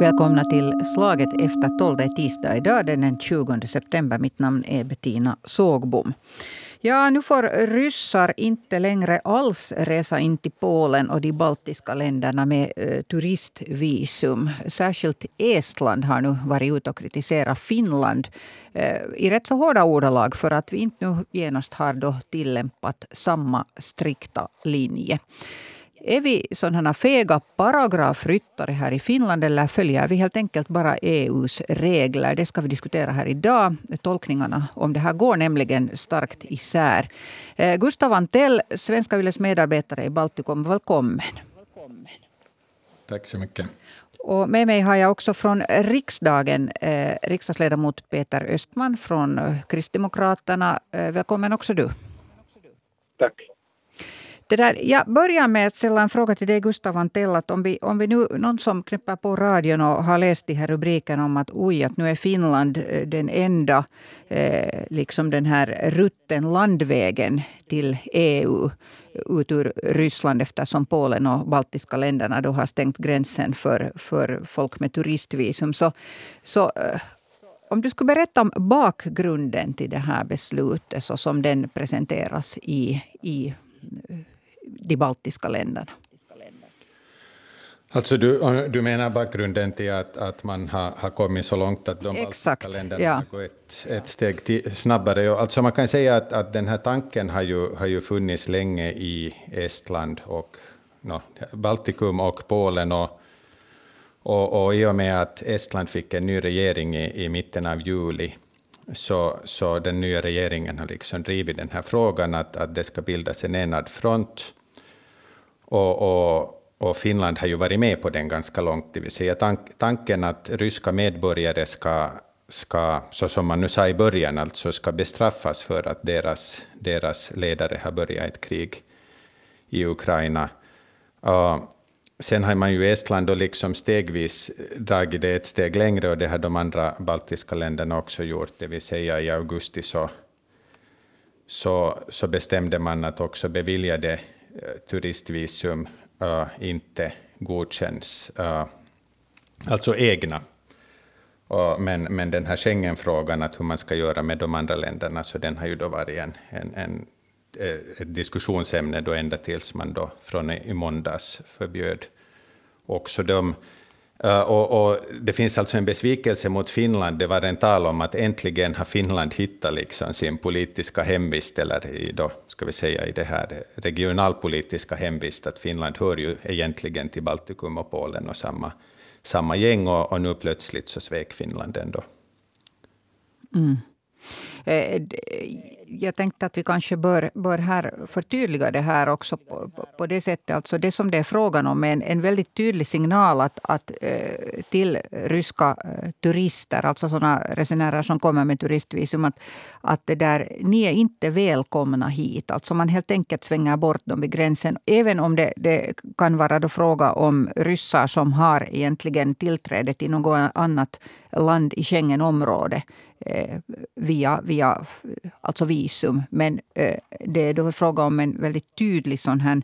Välkomna till Slaget efter tolv. Det är tisdag idag, den 20 september. Mitt namn är Bettina Sågbom. Ja, nu får ryssar inte längre alls resa in till Polen och de baltiska länderna med eh, turistvisum. Särskilt Estland har nu varit ute och kritiserat Finland eh, i rätt så hårda ordalag för att vi inte nu genast har då tillämpat samma strikta linje. Är vi sådana fega paragrafryttare här i Finland eller följer vi helt enkelt bara EUs regler? Det ska vi diskutera här idag. Tolkningarna om det här går nämligen starkt isär. Eh, Gustav Antell, Svenska Yles medarbetare i Baltikum, välkommen. Tack så mycket. Och med mig har jag också från riksdagen eh, riksdagsledamot Peter Östman från Kristdemokraterna. Eh, välkommen också du. Tack. Det där, jag börjar med att ställa en fråga till dig Gustav Antell. Om, vi, om vi nu, någon som knäpper på radion och har läst de här rubrikerna om att oj, att nu är Finland eh, den enda eh, liksom den här rutten landvägen till EU ut ur Ryssland eftersom Polen och baltiska länderna då har stängt gränsen för, för folk med turistvisum. Så, så eh, om du skulle berätta om bakgrunden till det här beslutet så som den presenteras i, i de baltiska länderna. Alltså du, du menar bakgrunden till att, att man har, har kommit så långt att de Exakt, baltiska länderna ja. har gått ett, ett steg till, snabbare? Alltså man kan säga att, att den här tanken har ju, har ju funnits länge i Estland och no, Baltikum och Polen. Och, och, och i och med att Estland fick en ny regering i, i mitten av juli så, så den nya regeringen har liksom drivit den här frågan att, att det ska bildas en enad front. Och, och, och, Finland har ju varit med på den ganska långt, det vill säga tank, tanken att ryska medborgare ska, ska, så som man nu sa i början, alltså ska bestraffas för att deras, deras ledare har börjat ett krig i Ukraina. Uh, Sen har man ju i Estland då liksom stegvis dragit det ett steg längre och det har de andra baltiska länderna också gjort, det vill säga i augusti så, så, så bestämde man att också bevilja det turistvisum uh, inte godkänns, uh, alltså egna. Men, men den här Schengenfrågan, att hur man ska göra med de andra länderna, så den har ju då varit en, en, en eh, ett diskussionsämne då ända tills man då från i måndags förbjöd också dem. Eh, och, och, det finns alltså en besvikelse mot Finland. Det var en tal om att äntligen har Finland hittat liksom sin politiska hemvist, eller i, då, ska vi säga, i det här regionalpolitiska hemvist, att Finland hör ju egentligen till Baltikum och Polen och samma, samma gäng, och, och nu plötsligt så svek Finland ändå. Mm. Eh, jag tänkte att vi kanske bör, bör här förtydliga det här också på, på det sättet. Alltså det som det är frågan om är en, en väldigt tydlig signal att, att, eh, till ryska eh, turister, alltså sådana resenärer som kommer med turistvisum, att, att det där, ni är inte välkomna hit. Alltså man helt enkelt svänger bort dem vid gränsen. Även om det, det kan vara då fråga om ryssar som har egentligen tillträde till något annat land i Schengenområdet Eh, via, via alltså visum. Men eh, det är då fråga om en väldigt tydlig sån här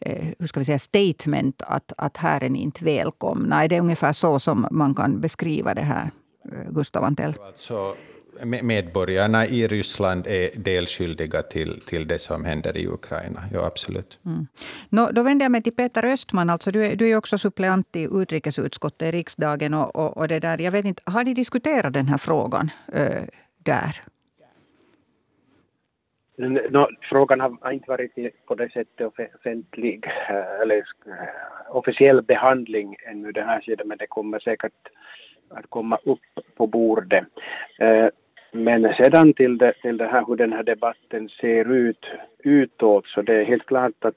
eh, hur ska vi säga, statement att, att här är ni inte välkomna. Är det ungefär så som man kan beskriva det här, eh, Gustav Antell? Alltså, medborgarna i Ryssland är delskyldiga till, till det som händer i Ukraina. Ja, absolut. Mm. No, då vänder jag mig till Peter Östman. Alltså, du, är, du är också suppleant i utrikesutskottet i riksdagen. Och, och, och, det där. Jag vet inte, har ni diskuterat den här frågan äh, där? No, frågan har inte varit på det sättet offentlig eh, eller eh, officiell behandling ännu den här sidan men det kommer säkert att komma upp på bordet. Men sedan till det, till det här hur den här debatten ser ut utåt så det är helt klart att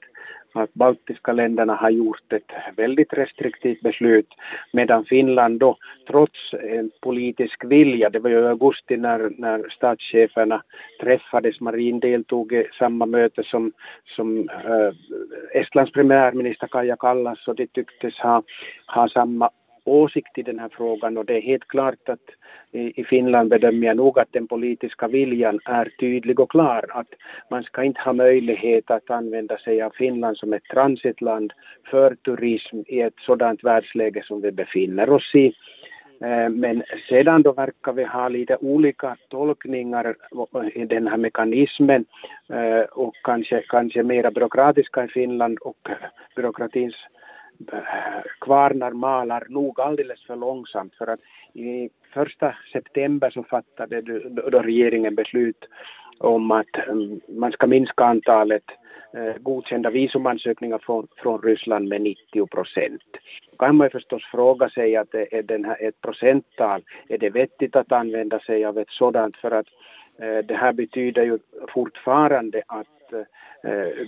att baltiska länderna har gjort ett väldigt restriktivt beslut medan Finland då trots en politisk vilja, det var ju i augusti när, när statscheferna träffades, Marin deltog i samma möte som, som äh, Estlands premiärminister Kaja Kallas och de tycktes ha, ha samma åsikt i den här frågan och det är helt klart att i, Finland bedömer jag nog att den politiska viljan är tydlig och klar att man ska inte ha möjlighet att använda sig av Finland som ett transitland för turism i ett sådant världsläge som vi befinner oss i. Eh, men sedan då verkar vi ha lite olika tolkningar i den här mekanismen eh, och kanske, kanske mera byråkratiska i Finland och byråkratins Äh, kvarnar malar nog alldeles för långsamt för att i första september så fattade då regeringen beslut om att mm, man ska minska antalet äh, godkända visumansökningar från, från Ryssland med 90 procent. Då kan man ju förstås fråga sig att är den här ett procenttal, är det vettigt att använda sig av ett sådant för att eh, det här betyder ju fortfarande att eh,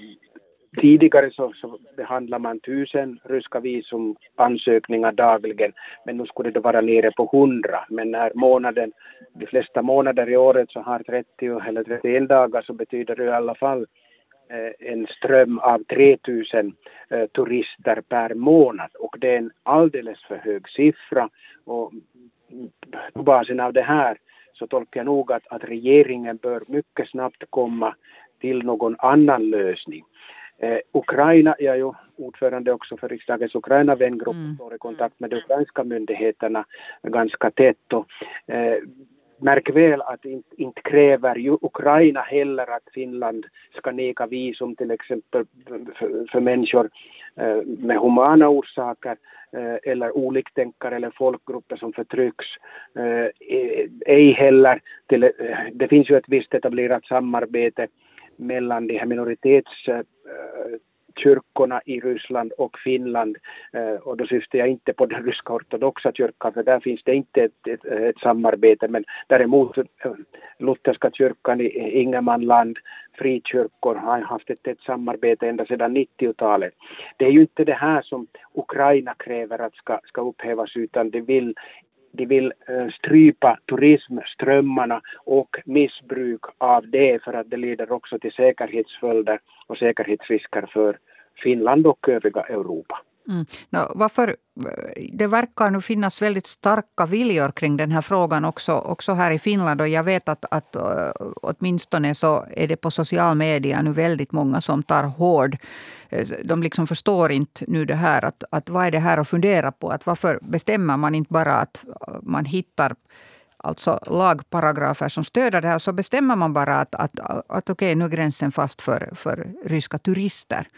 Tidigare så, så behandlade man tusen ryska visumansökningar dagligen, men nu skulle det vara nere på hundra. Men när månaden, de flesta månader i året så har 30 eller 31 dagar så betyder det i alla fall eh, en ström av 3000 eh, turister per månad och det är en alldeles för hög siffra och på basen av det här så tolkar jag nog att, att regeringen bör mycket snabbt komma till någon annan lösning. Eh, Ukraina, jag är ju ordförande också för riksdagens Ukraina-vängrupp mm. står i kontakt med de ukrainska myndigheterna ganska tätt. Och, eh, märk väl att inte, inte kräver ju Ukraina heller att Finland ska neka visum till exempel för, för människor eh, med humana orsaker eh, eller oliktänkare eller folkgrupper som förtrycks. Eh, ej heller till, eh, det finns ju ett visst etablerat samarbete mellan de här minoritetskyrkorna äh, i Ryssland och Finland. Äh, och då syftar jag inte på den ryska ortodoxa kyrkan, för där finns det inte ett, ett, ett samarbete, men däremot äh, lutherska kyrkan i Ingermanland, frikyrkor har haft ett, ett samarbete ända sedan 90-talet. Det är ju inte det här som Ukraina kräver att ska, ska upphävas, utan de vill de vill eh, strypa turismströmmarna och missbruk av det för att det leder också till säkerhetsföljder och säkerhetsrisker för Finland och övriga Europa. Mm. No, varför, det verkar nu finnas väldigt starka viljor kring den här frågan också, också här i Finland. Och jag vet att, att äh, åtminstone så är det på social media nu väldigt många som tar hård. Äh, de liksom förstår inte nu det här. Att, att vad är det här att fundera på? Att varför bestämmer man inte bara att äh, man hittar alltså lagparagrafer som stöder det här, så bestämmer man bara att, att, att, att okej, okay, nu är gränsen fast för, för ryska turister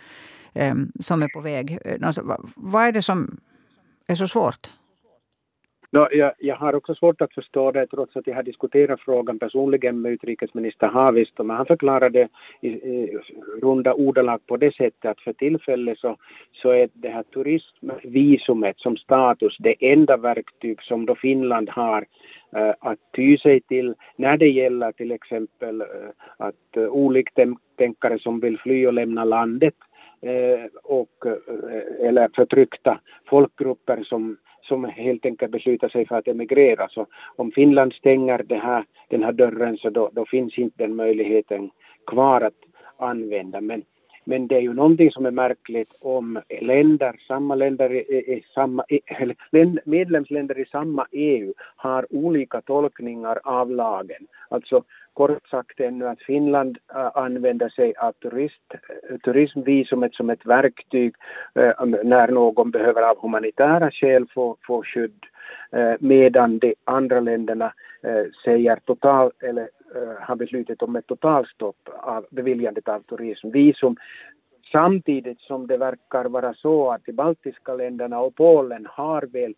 eh, som är på väg. Ehm, alltså, vad är det som är så svårt? No, jag, jag, har också svårt att förstå det trots att jag har diskuterat frågan personligen med utrikesminister Haavisto men han förklarade i, i runda ordalag på det sättet att för tillfället så, så är det här turismvisumet som status det enda verktyg som då Finland har äh, att ty sig till när det gäller till exempel äh, att eh, äh, oliktänkare som vill fly och lämna landet Eh, och, eh, eller förtryckta folkgrupper som, som helt enkelt beslutar sig för att emigrera. Så om Finland stänger det här, den här dörren så då, då finns inte den möjligheten kvar att använda. Men men det är ju någonting som är märkligt om länder, samma länder i, i samma, eller medlemsländer i samma EU har olika tolkningar av lagen. Alltså kort sagt ännu att Finland äh, använder sig av turist, äh, turismvisumet som ett verktyg äh, när någon behöver av humanitära skäl få, få skydd äh, medan de andra länderna äh, säger total eller har beslutat om ett totalstopp av beviljandet av turismvisum samtidigt som det verkar vara så att de baltiska länderna och Polen har väl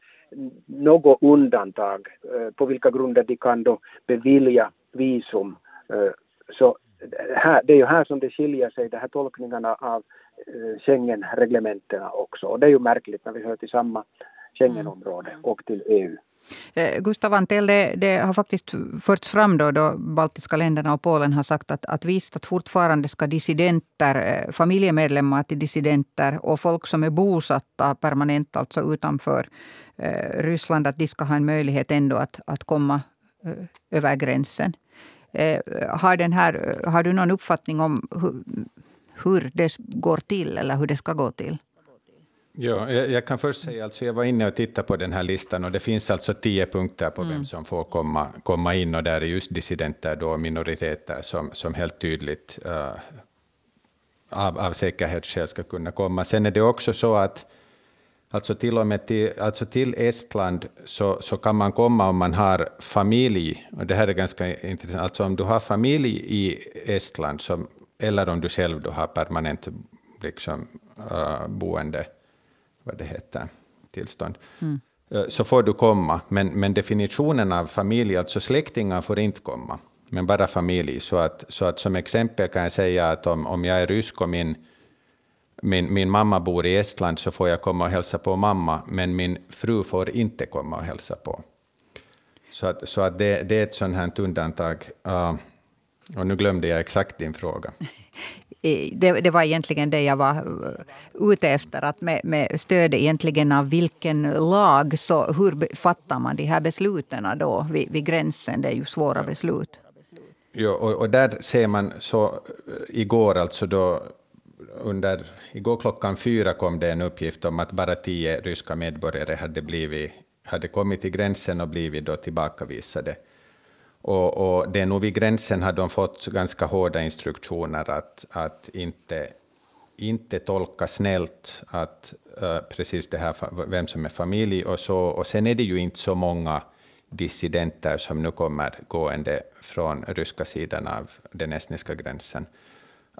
något undantag eh, på vilka grunder de kan då bevilja visum. Eh, så här, det är ju här som det skiljer sig, de här tolkningarna av Schengenreglementena också. Och det är ju märkligt när vi hör till samma Schengenområde och till EU. Eh, Gustav Antell, det, det, har faktiskt förts fram då, då baltiska länderna och Polen har sagt att, att visst att fortfarande ska dissidenter, eh, familjemedlemmar till dissidenter och folk som är bosatta permanent, alltså utanför eh, Ryssland, att de ska ha en möjlighet ändå att, att komma eh, över gränsen. Eh, har, den här, har du någon uppfattning om hur, hur det går till eller hur det ska gå till? Ja, jag, jag, kan först säga, alltså jag var inne och tittade på den här listan och det finns alltså tio punkter på mm. vem som får komma, komma in och där är just dissidenter då minoriteter som, som helt tydligt uh, av, av säkerhetsskäl ska kunna komma. Sen är det också så att alltså till och med till, alltså till Estland så, så kan man komma om man har familj, och det här är ganska intressant, alltså om du har familj i Estland som, eller om du själv då har permanent liksom, uh, boende vad det heter, tillstånd, mm. så får du komma. Men, men definitionen av familj, alltså släktingar får inte komma, men bara familj. Så att, så att som exempel kan jag säga att om, om jag är rysk och min, min, min mamma bor i Estland så får jag komma och hälsa på mamma, men min fru får inte komma och hälsa på. Så att, så att det, det är ett sånt här undantag. Uh, och nu glömde jag exakt din fråga. det, det, var egentligen det jag var uh, ute efter. Att med, med stöd egentligen av vilken lag, så hur fattar man de här besluten då vid, vid gränsen? Det är ju svåra beslut. Ja, och, och, där ser man så uh, igår, alltså då under, igår klockan fyra kom det en uppgift om att bara tio ryska medborgare hade, blivit, hade kommit till gränsen och blivit då tillbakavisade. Och, och det är nog vid gränsen har de fått ganska hårda instruktioner att, att inte, inte tolka snällt att uh, precis det här vem som är familj och så. Och sen är det ju inte så många dissidenter som nu kommer gående från ryska sidan av den estniska gränsen.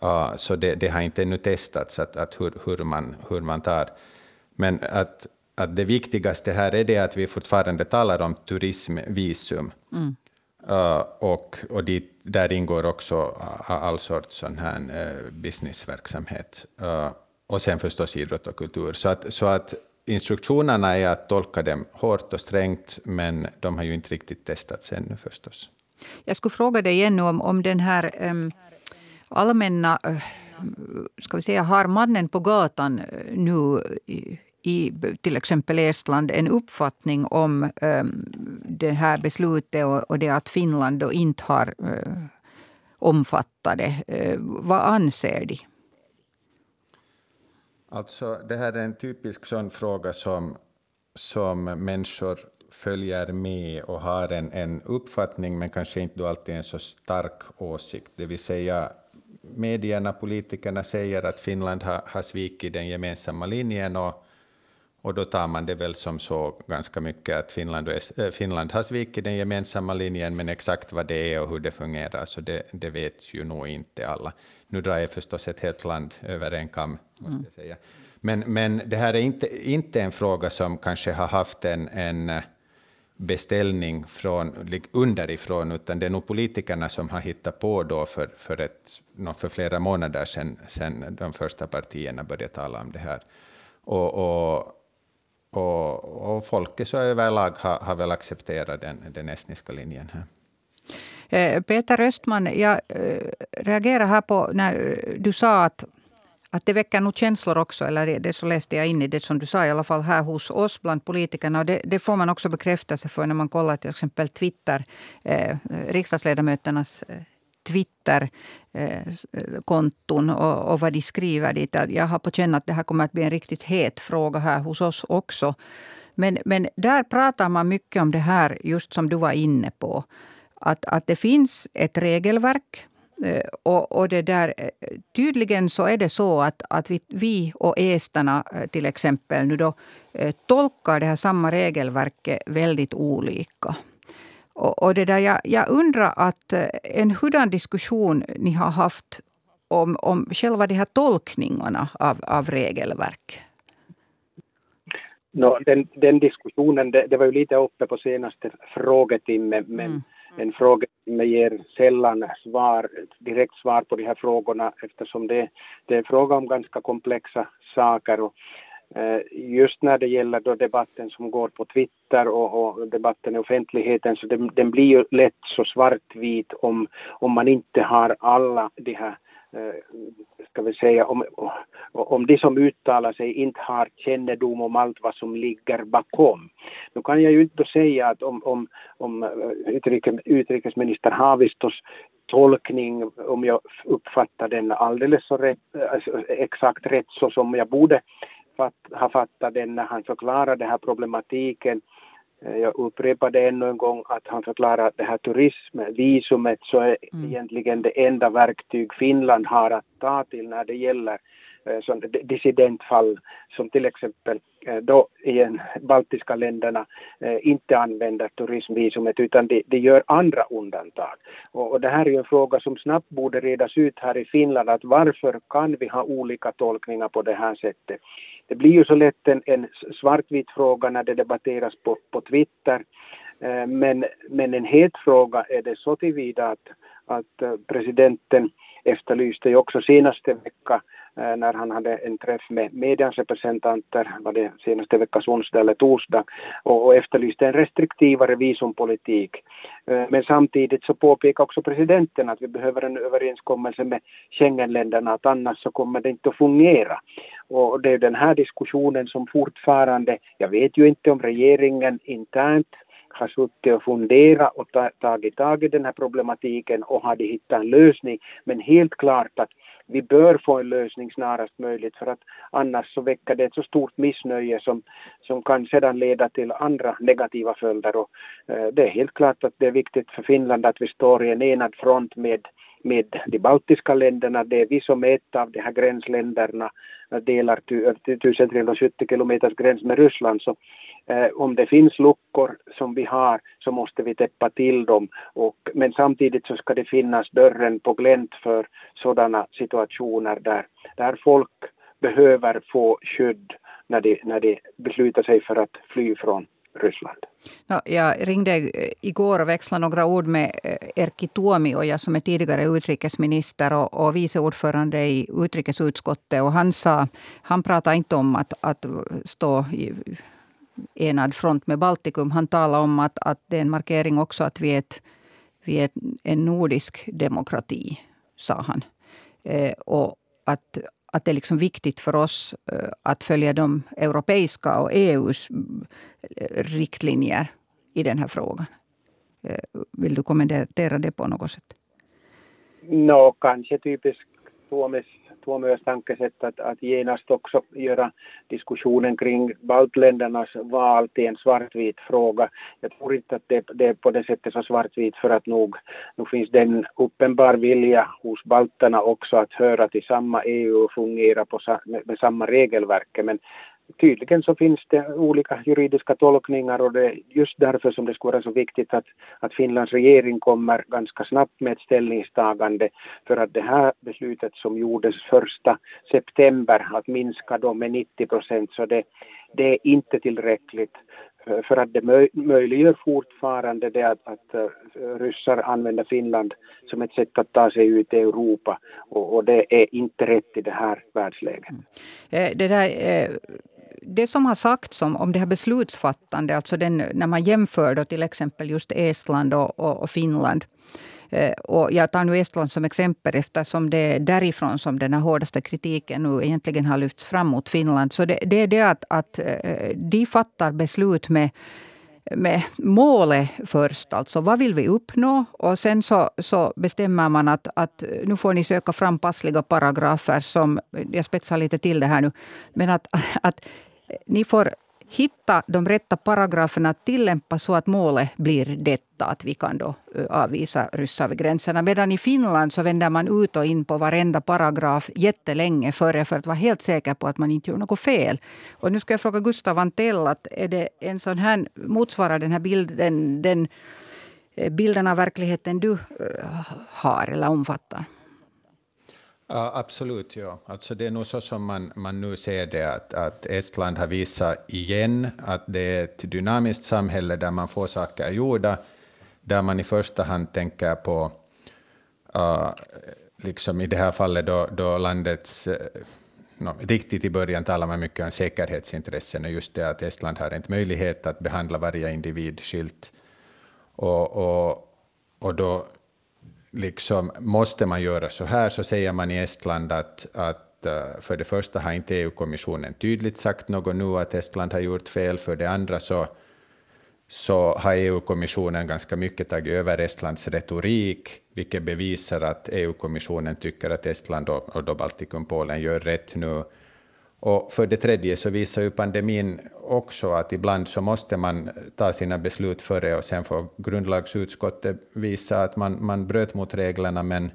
Uh, så det, det, har inte ännu testats att, att hur, hur, man, hur man tar. Men att, att det viktigaste här är det att vi fortfarande talar om turismvisum. Mm. Uh, och, och dit, där ingår också all sorts sån här uh, businessverksamhet. Uh, och sen förstås idrott och kultur. Så att, så att instruktionerna är att tolka dem hårt och strängt, men de har ju inte riktigt testats ännu förstås. Jag skulle fråga dig igen om, om den här um, allmänna ska vi säga, har mannen på gatan nu i till exempel Estland en uppfattning om um, det här beslutet och, och det att Finland då inte har uh, omfattat det. Uh, vad anser de? Alltså, det här är en typisk sån fråga som, som människor följer med och har en, en uppfattning men kanske inte alltid en så stark åsikt. Det vill säga medierna, politikerna säger att Finland har, har svikit den gemensamma linjen och och då tar man det väl som så ganska mycket att Finland, och, äh, Finland har svikit den gemensamma linjen, men exakt vad det är och hur det fungerar, så det, det vet ju nog inte alla. Nu drar jag förstås ett helt land över en kam, måste jag säga. Men, men det här är inte, inte en fråga som kanske har haft en, en beställning från, underifrån, utan det är nog politikerna som har hittat på då för, för, ett, för flera månader sedan, sedan de första partierna började tala om det här. Och, och och, och folket så överlag har, har väl accepterat den, den estniska linjen här. Eh, Peter Östman, jag eh, reagerar här på när du sa att, att det väcker nog känslor också. Eller det så läste jag in i det som du sa, i alla fall här hos oss bland politikerna. Och det, det får man också bekräftelse för när man kollar till exempel Twitter, eh, riksdagsledamöternas eh, eh, Twitter-konton eh, och, och vad de skriver dit. Jag har på känn att det här kommer att bli en riktigt het fråga här hos oss också. Men, men där pratar man mycket om det här, just som du var inne på. Att, att det finns ett regelverk. Eh, och, och det där, eh, tydligen så är det så att, att vi, vi och esterna eh, till exempel nu då, tolkar det här samma regelverket väldigt olika. Och, och det där, jag, jag undrar att eh, en hurdan diskussion ni har haft om, om själva de här tolkningarna av, av regelverk? No, den, den diskussionen, det, det, var ju lite uppe på senaste frågetimme, men mm. en frågetimme ger sällan svar, direkt svar på de här frågorna eftersom det, det är fråga om ganska komplexa saker. Och Eh, just när det gäller då debatten som går på Twitter och, och debatten i offentligheten så den, den, blir ju lätt så svartvit om, om man inte har alla de här eh, ska vi säga, om, om de som uttalar sig inte har kännedom om allt vad som ligger bakom. Nu kan jag ju inte säga att om, om, om eh, utrikes, utrikesminister Haavistos tolkning, om jag uppfattar den alldeles så rätt, alltså, exakt rätt så som jag borde fatt, har fattat den när han förklarar den här problematiken. Eh, jag upprepar det ännu en gång att han förklarar att det här turismvisumet så är mm. egentligen det enda verktyg Finland har att ta till när det gäller eh, dissidentfall som till exempel Eh, då igen, baltiska länderna eh, inte använder turismvisumet utan de, de gör andra undantag. Och, och, det här är ju en fråga som snabbt borde redas ut här i Finland att varför kan vi ha olika tolkningar på det här sättet? Det blir ju så lätt en, en svartvit fråga när det debatteras på, på Twitter eh, men, men en het fråga är det så tillvida att, att eh, presidenten efterlyste ju också senaste vecka eh, när han hade en träff med medians representanter, var det senaste veckas onsdag eller torsdag, och, efterlyste en restriktivare visumpolitik. Eh, men samtidigt så påpekar också presidenten att vi behöver en överenskommelse med Schengenländerna, att annars så kommer det inte att fungera. Och det är den här diskussionen som fortfarande, jag vet ju inte om regeringen internt har suttit och funderat och tagit tag i den här problematiken och hade hittat en lösning. Men helt klart att vi bör få en lösning snarast möjligt för att annars så väcker det ett så stort missnöje som, som kan sedan leda till andra negativa följder. Och, eh, det är helt klart att det är viktigt för Finland att vi står i en enad front med med de baltiska länderna. Det är vi som är ett av de här gränsländerna, delar 1370 kilometers gräns med Ryssland. Så Eh, om det finns luckor som vi har så måste vi täppa till dem. Och, men samtidigt så ska det finnas dörren på glänt för sådana situationer där, där folk behöver få skydd när de, när de beslutar sig för att fly från Ryssland. No, jag ringde eh, igår och växlade några ord med eh, Erkki Tuomioja som är tidigare utrikesminister och, och vice ordförande i utrikesutskottet. Och han, sa, han pratade inte om att, att stå i enad front med Baltikum. Han talade om att, att det är en markering också att vi är, ett, vi är en nordisk demokrati, sa han. Eh, och att, att det är liksom viktigt för oss eh, att följa de europeiska och EUs eh, riktlinjer i den här frågan. Eh, vill du kommentera det på något sätt? Nå, kanske typiskt Suomessa Tuomios tankesätt att, att genast också göra diskussionen kring baltländernas val till en svartvit fråga. Jag tror inte att det, det är på det sättet så svartvit för att nog, nog finns det en uppenbar vilja hos balterna också att höra till samma EU och fungera på, med, med samma regelverk. Men tydligen så finns det olika juridiska tolkningar och det är just därför som det skulle vara så viktigt att, att Finlands regering kommer ganska snabbt med ett ställningstagande. För att det här beslutet som gjordes första september att minska då med 90 procent så det, det är inte tillräckligt. Eh, för att det möjliggör fortfarande det att, att eh, ryssar använder Finland som ett sätt att ta sig ut i Europa och, och det är inte rätt i det här världsläget. Mm. Eh, det där det som har sagts om, om det här beslutsfattande, alltså den, när man jämför då till exempel just Estland och, och, och Finland. Eh, och jag tar nu Estland som exempel eftersom det är därifrån som den här hårdaste kritiken nu egentligen har lyfts fram mot Finland. Så det, det är det att, att eh, de fattar beslut med med målet först. Alltså vad vill vi uppnå? Och sen så, så bestämmer man att, att nu får ni söka fram passliga paragrafer som, jag spetsar lite till det här nu, men att, att ni får hitta de rätta paragraferna att tillämpa så att målet blir detta, att vi kan då avvisa ryssar vid gränserna. Medan i Finland så vänder man ut och in på varenda paragraf jättelänge före för att vara helt säker på att man inte gör något fel. Och nu ska jag fråga Gustav Antell, att är det en sån här, motsvarar den här bilden den eh, bilden av verkligheten du har eller omfattar? Ja, absolut, ja. Alltså det är nog så som man, man nu ser det, att, att Estland har visat igen att det är ett dynamiskt samhälle där man får saker gjorda, där man i första hand tänker på, uh, liksom i det här fallet då, då landets eh, uh, no, riktigt i början talar man mycket om säkerhetsintressen och just det att Estland har inte möjlighet att behandla varje individ skilt. Och, och, och då liksom, måste man göra så här, så säger man i Estland att, att eh, för det första har inte EU-kommissionen tydligt sagt något nu att Estland har gjort fel, för det andra så, så har EU-kommissionen ganska mycket tagit över Estlands retorik, vilket bevisar att EU-kommissionen tycker att Estland och, och då Baltikum, Polen gör rätt nu. Och för det tredje så visar ju pandemin också att ibland så måste man ta sina beslut före och sen får grundlagsutskottet visa att man, man bröt mot reglerna men,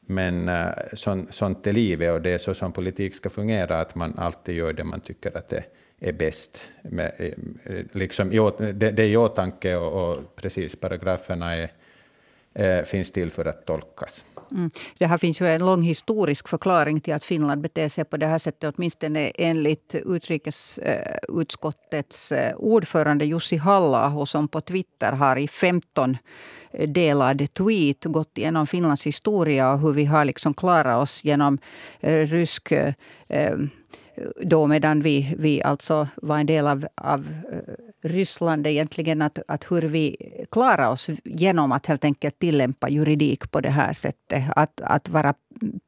men uh, sånt är livet och det är så som politik ska fungera, att man alltid gör det man tycker att det är bäst. Med, eh, liksom, det, det är i åtanke och, och precis paragraferna är, eh, finns till för att tolkas. Mm. Det här finns ju en lång historisk förklaring till att Finland beter sig på det här sättet. Åtminstone enligt utrikesutskottets eh, ordförande Jussi halla som på Twitter har i 15 eh, delad tweet gått igenom Finlands historia och hur vi har liksom klarat oss genom eh, rysk då medan vi, vi alltså var en del av, av eh, Ryssland egentligen att, att hur vi klarar oss genom att helt enkelt tillämpa juridik på det här sättet. Att, att vara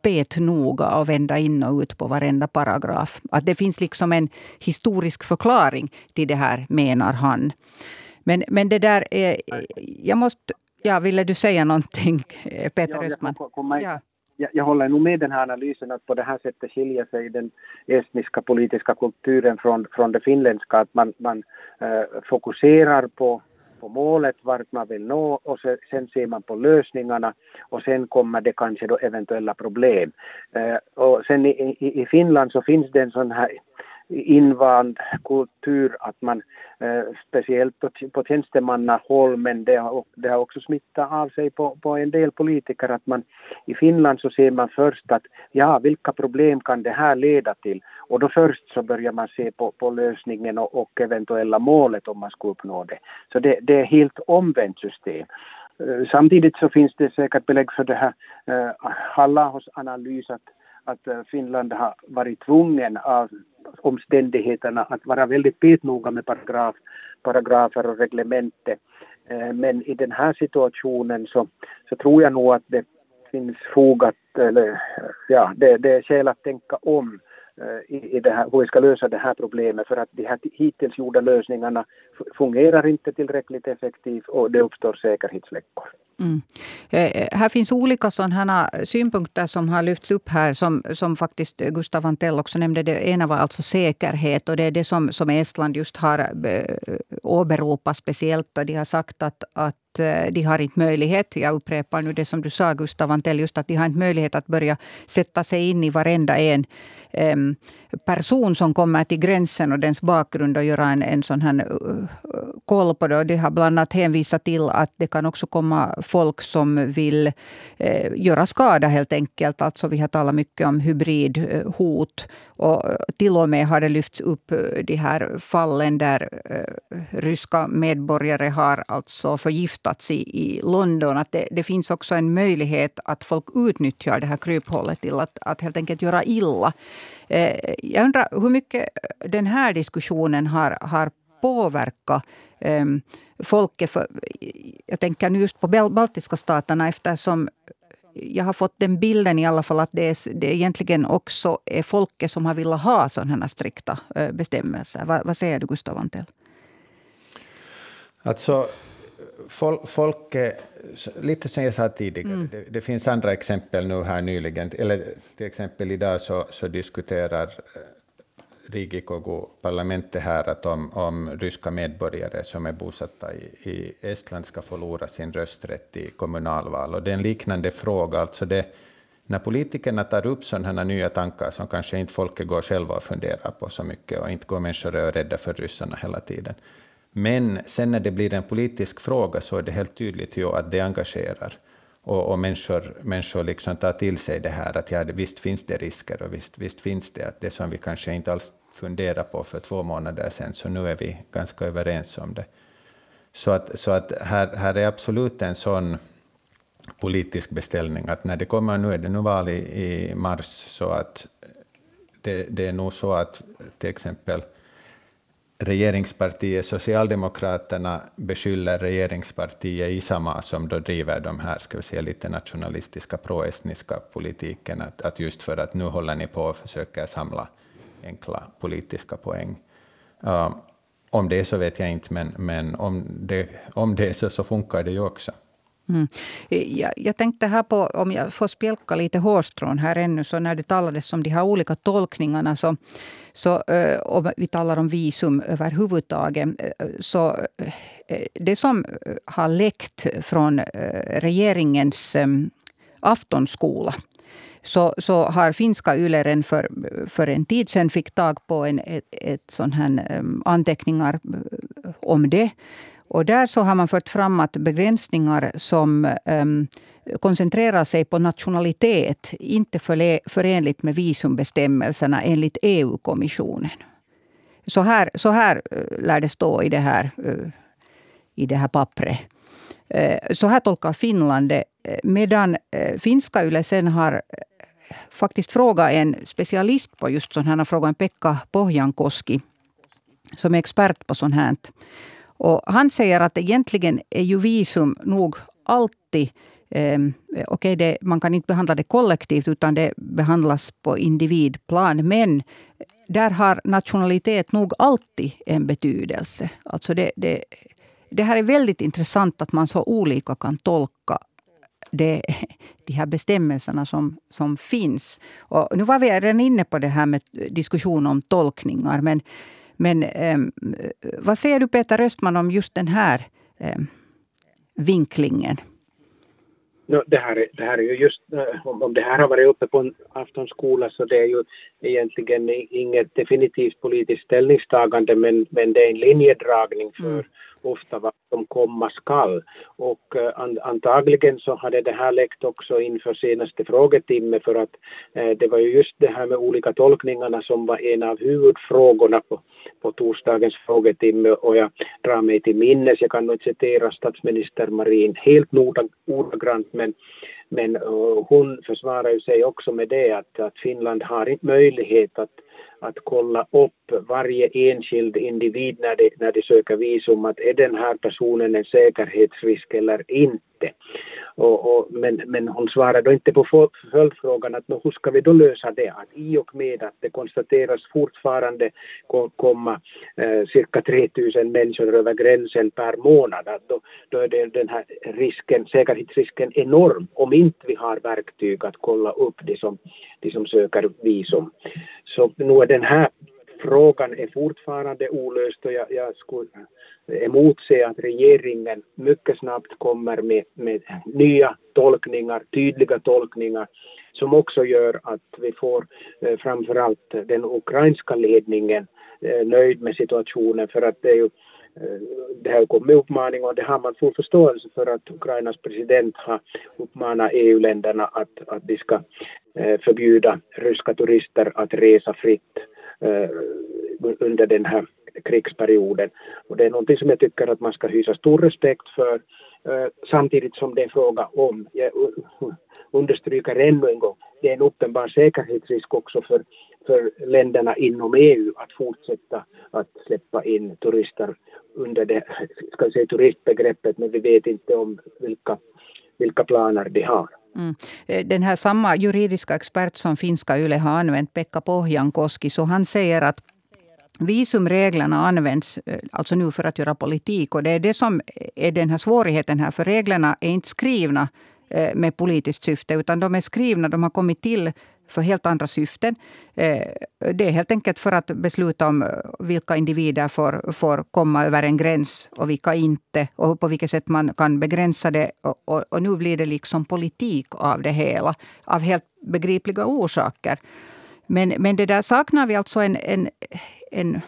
petnoga och vända in och ut på varenda paragraf. Att det finns liksom en historisk förklaring till det här, menar han. Men, men det där är... Jag måste... Ja, ville du säga någonting, Peter Östman? Ja, jag, jag håller nog med den här analysen att på det här sättet skiljer sig den estniska politiska kulturen från, från det finländska, att man, man eh, fokuserar på, på målet, vart man vill nå och så, sen ser man på lösningarna och sen kommer det kanske då eventuella problem. Eh, och sen i, i, i Finland så finns det en sån här invand kultur att man eh, speciellt på, på tjänstemannahåll men det har, det har också smittat av sig på, på en del politiker att man i Finland så ser man först att ja vilka problem kan det här leda till och då först så börjar man se på, på lösningen och, och eventuella målet om man ska uppnå det. Så det, det är helt omvänt system. Eh, samtidigt så finns det säkert belägg för det här eh, Hallahos analys att, att eh, Finland har varit tvungen av omständigheterna att vara väldigt petnoga med paragraf, paragrafer och reglemente. Eh, men i den här situationen så, så tror jag nog att det finns fog att, eller ja, det, det är skäl att tänka om eh, i, i det här, hur vi ska lösa det här problemet för att de här hittills gjorda lösningarna fungerar inte tillräckligt effektivt och det uppstår säkerhetsläckor. Mm. Eh, eh, här finns olika sådana synpunkter som har lyfts upp här som, som faktiskt Gustav Antell också nämnde. Det ena var alltså säkerhet och det är det som, som Estland just har eh, åberopat speciellt. De har sagt att, att eh, de har inte möjlighet, jag upprepar nu det som du sa Gustav Antell, just att de har inte möjlighet att börja sätta sig in i varenda en ehm, person som kommer till gränsen och dens bakgrund och göra en, en sån här koll på det. De har bland annat hänvisat till att det kan också komma folk som vill eh, göra skada helt enkelt. Alltså vi har talat mycket om hybridhot. Och till och med har det lyfts upp eh, de här fallen där eh, ryska medborgare har alltså förgiftats i, i London. Att det, det, finns också en möjlighet att folk utnyttjar det här kryphålet till att, att helt enkelt göra illa. Eh, jag undrar hur mycket den här diskussionen har, har påverkat um, folket. För, jag tänker nu just på baltiska staterna eftersom jag har fått den bilden i alla fall att det, är, det egentligen också är folket som har velat ha sådana här strikta uh, bestämmelser. Va, vad säger du, Gustav Antell? Alltså, folket, lite som jag sa tidigare, mm. det, det, finns andra exempel nu här nyligen, eller till exempel idag så, så diskuterar Rigikogu-parlamentet här att om, om ryska medborgare som är bosatta i, i Estland ska förlora sin rösträtt i kommunalval. Och det är en liknande fråga. Alltså det, när politikerna tar upp sådana nya tankar som kanske inte folket går själva och funderar på så mycket och inte går människor och är rädda för ryssarna hela tiden. Men sen när det blir en politisk fråga så är det helt tydligt ju att det engagerar och, och människor, människor liksom tar till sig det här att ja, visst finns det risker och visst, visst finns det att det som vi kanske inte alls funderade på för två månader sedan, så nu är vi ganska överens om det. Så att, så att här, här är absolut en sån politisk beställning att när det kommer, nu är det nu val i, i mars, så att det, det är nog så att till exempel regeringspartiet Socialdemokraterna beskyller regeringspartiet Isama, som då driver de här ska vi säga, lite nationalistiska proestniska politiken, att, att just för att nu håller ni på och försöker samla enkla politiska poäng. Uh, om det är så vet jag inte, men, men om, det, om det är så, så funkar det ju också. Mm. Eh, jag, jag, tänkte här på, om jag får spjälka lite hårstrån här ännu, så när det talades om de här olika tolkningarna, så, så eh, och vi talar om visum överhuvudtaget, eh, så det som har läckt från regeringens aftonskola, så, så har finska Yle för, för en tid sedan fick tag på en, ett, ett sån här anteckningar om det. Och där så har man fört fram att begränsningar som um, koncentrerar sig på nationalitet inte förenligt med visumbestämmelserna enligt EU-kommissionen. Så här, så här eh, lär det stå i det här, eh, i det här pappret. Eh, så här tolkar Finland det. Medan finska Yle sen har faktiskt frågat en specialist på just sådana här frågor, en Pekka Pohjankoski, som är expert på sånt här. Och han säger att egentligen är ju visum nog alltid eh, Okej, okay, man kan inte behandla det kollektivt, utan det behandlas på individplan. Men där har nationalitet nog alltid en betydelse. Alltså det, det, det här är väldigt intressant att man så olika kan tolka det, de här bestämmelserna som, som finns. Och nu var vi redan inne på det här med diskussion om tolkningar. Men men eh, vad säger du Peter Östman om just den här eh, vinklingen? No, det, här, det här är ju just, eh, om, om det här har varit uppe på en aftonskola så det är ju egentligen inget definitivt politiskt ställningstagande men, men det är en linjedragning för mm ofta vad som komma skall. Och uh, antagligen så hade det här läckt också inför senaste frågetimme för att uh, det var ju just det här med olika tolkningarna som var en av huvudfrågorna på, på torsdagens frågetimme och jag drar mig till minnes, jag kan nog citera statsminister Marin helt ordagrant men men uh, hon försvarar ju sig också med det att, att Finland har inte möjlighet att att kolla upp varje enskild individ när de, när de söker visum, att är den här personen en säkerhetsrisk eller inte. Och, och, men, men hon svarade då inte på följdfrågan att hur ska vi då lösa det? Att i och med att det konstateras fortfarande komma eh, cirka 3000 människor över gränsen per månad, att då, då är det den här risken, säkerhetsrisken enorm om inte vi har verktyg att kolla upp de som, de som söker visum. Så nu är den här frågan är fortfarande olöst och jag, jag skulle emotse att regeringen mycket snabbt kommer med, med nya tolkningar, tydliga tolkningar som också gör att vi får eh, framförallt den ukrainska ledningen eh, nöjd med situationen. För att det är ju eh, det har kommit uppmaningar och det har man full förståelse för att Ukrainas president har uppmanat EU-länderna att, att de ska Eh, förbjuda ryska turister att resa fritt eh, under den här krigsperioden. Och det är någonting som jag tycker att man ska hysa stor respekt för eh, samtidigt som det är fråga om, jag understryker ännu en gång, det är en uppenbar säkerhetsrisk också för, för länderna inom EU att fortsätta att släppa in turister under det, ska säga turistbegreppet, men vi vet inte om vilka, vilka planer de har. Mm. Eh, den här samma juridiska expert som finska Yle har använt, Pekka Pohjankoski, så han säger att Visumreglerna används eh, alltså nu för att göra politik. och Det är det som är den här svårigheten här. För reglerna är inte skrivna eh, med politiskt syfte, utan de är skrivna, de har kommit till för helt andra syften. Eh, det är helt enkelt för att besluta om vilka individer får, får komma över en gräns och vilka inte. Och på vilket sätt man kan begränsa det. Och, och, och nu blir det liksom politik av det hela. Av helt begripliga orsaker. Men, men det där saknar vi alltså en, en, en...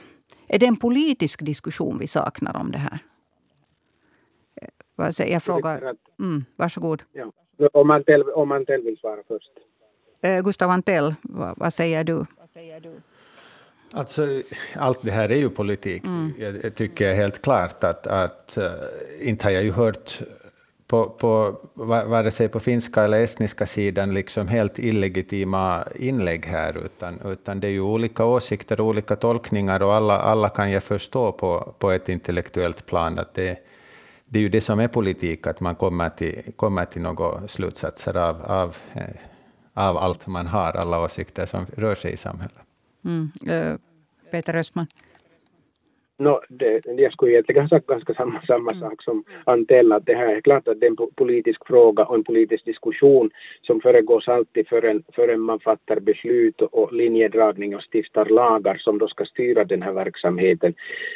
Är det en politisk diskussion vi saknar om det här? Jag frågar... Mm, varsågod. Ja. Om, man själv, om man själv vill svara först. Eh, Gustav Antell, vad, vad, säger du? Alltså, allt det här är ju politik. Mm. Jag, jag tycker helt klart att, att uh, inte har jag ju hört på, på vare sig på finska eller estniska sidan liksom helt illegitima inlägg här, utan, utan det är ju olika åsikter och olika tolkningar och alla, alla kan jag förstå på, på ett intellektuellt plan att det, det är ju det som är politik, att man kommer till, kommer till några slutsatser av, av, eh, av allt man har, alla åsikter som rör sig i samhället. Mm. Eh, Peter Östman? No, det, jag skulle egentligen ha sagt ganska samma, samma mm. sak som Antella, att det här är klart att det är en politisk fråga och en politisk diskussion som föregås alltid förrän, förrän man fattar beslut och linjedragning och stiftar lagar som då ska styra den här verksamheten.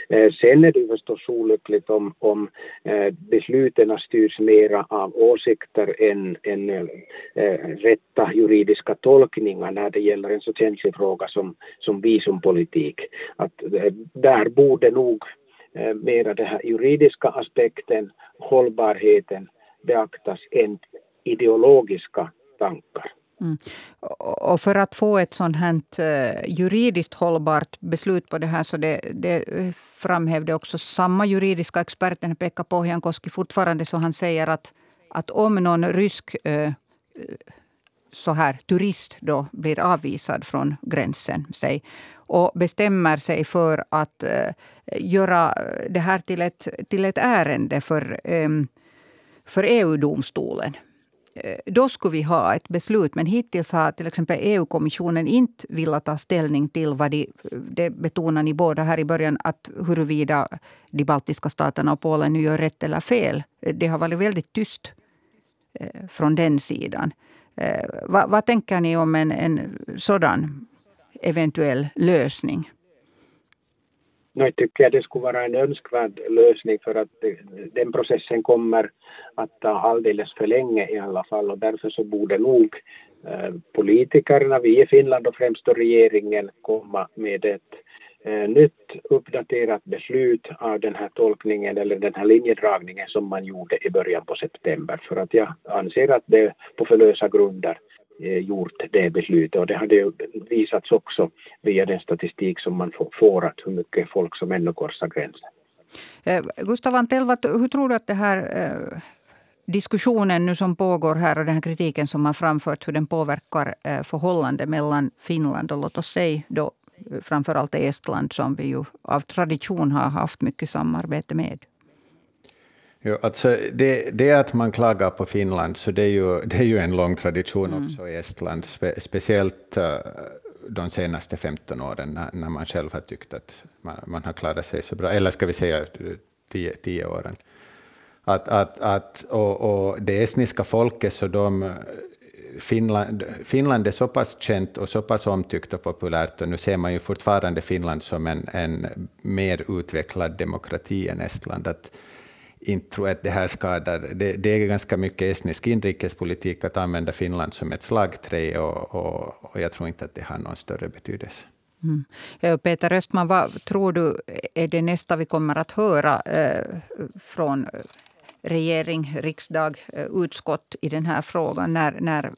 Eh, sen är det förstås olyckligt om, om eh, besluten styrs mera av åsikter än, än eh, rätta juridiska tolkningar när det gäller en så känslig fråga som, som visumpolitik. Att, eh, där borde nog eh, mera den här juridiska aspekten, hållbarheten beaktas än ideologiska tankar. Mm. Och för att få ett sånt här eh, juridiskt hållbart beslut på det här så det, det framhävde också samma juridiska experten Pekka Pohjankoski fortfarande så han säger att, att om någon rysk eh, eh, så här turist då blir avvisad från gränsen säg, och bestämmer sig för att eh, göra det här till ett, till ett ärende för, ehm, för EU-domstolen eh, då skulle vi ha ett beslut. Men hittills har till exempel EU-kommissionen inte velat ta ställning till vad de, det betonar ni båda här i början, att huruvida de baltiska staterna och Polen nu gör rätt eller fel. Det har varit väldigt tyst eh, från den sidan. Eh, vad, vad, tänker ni om en, en sådan eventuell lösning? Jag tycker det skulle vara en önskvärd lösning för att den processen kommer att ta alldeles för länge i alla fall och därför så borde nog eh, politikerna, vi i Finland och främst regeringen komma med ett eh, nytt uppdaterat beslut av den här tolkningen eller den här linjedragningen som man gjorde i början på september. För att jag anser att det på för lösa grunder Eh, gjort det beslutet och det hade ju visats också via den statistik som man får att hur mycket folk som ännu korsar gränsen. Eh, Gustav Antell, hur tror du att det här eh, diskussionen nu som pågår här och den här kritiken som har framfört, hur den påverkar förhållandet mellan Finland och låt oss säga då framförallt Estland som vi ju av tradition har haft mycket samarbete med. Jo, alltså det, det att man klagar på Finland, så det är ju, det är ju en lång tradition mm. också i Estland, spe, speciellt uh, de senaste 15 åren när, när, man själv har tyckt att man, man, har klarat sig så bra, eller ska vi säga 10, 10 åren. Att, att, att, och, och det estniska folket, så de, Finland, Finland är så pass känt och så pass omtyckt och populärt, och nu ser man ju fortfarande Finland som en, en mer utvecklad demokrati än Estland. Att inte tror att det här skadar. Det, det, är ganska mycket estnisk inrikespolitik att använda Finland som ett slagträ, och, och, och jag tror inte att det har någon större betydelse. Mm. Peter Östman, vad tror du är det nästa vi kommer att höra eh, från regering, riksdag, eh, utskott i den här frågan? När, när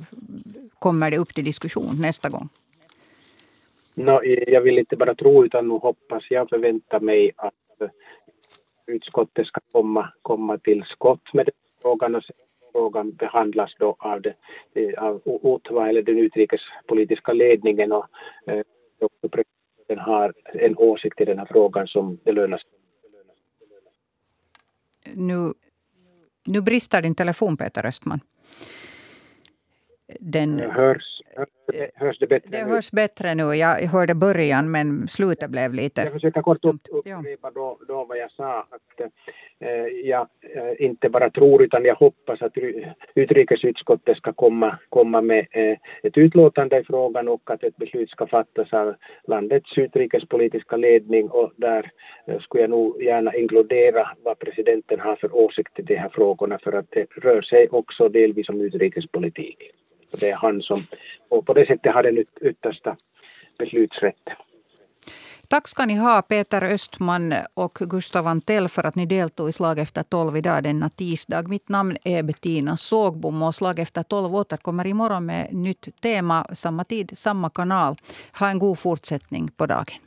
kommer det upp till diskussion nästa gång? No, jag vill inte bara tro utan nu hoppas jag förväntar mig att utskottet ska komma, komma till skott med den frågan och frågan behandlas då av, det, av UTVA eller den utrikespolitiska ledningen och eh, presidenten har en åsikt i den här frågan som det lönar sig. Nu nu brister din telefon, Peter Östman. Den, hörs, hörs det bättre Det nu? hörs bättre nu. Jag hörde början, men slutet blev lite... Jag försöker kort upp, upprepa då, då vad jag sa. Att, eh, jag eh, inte bara tror, utan jag hoppas att utrikesutskottet ska komma, komma med eh, ett utlåtande i frågan och att ett beslut ska fattas av landets utrikespolitiska ledning. Och där eh, skulle jag nog gärna inkludera vad presidenten har för åsikt i de här frågorna, för att det rör sig också delvis om utrikespolitik. Och det är han som och på det sättet har den yttersta beslutsrätten. Tack ska ni ha, Peter Östman och Gustav Antell, för att ni deltog i Slag efter tolv idag denna tisdag. Mitt namn är Bettina Sågbom och Slag efter tolv återkommer imorgon med nytt tema, samma tid, samma kanal. Ha en god fortsättning på dagen.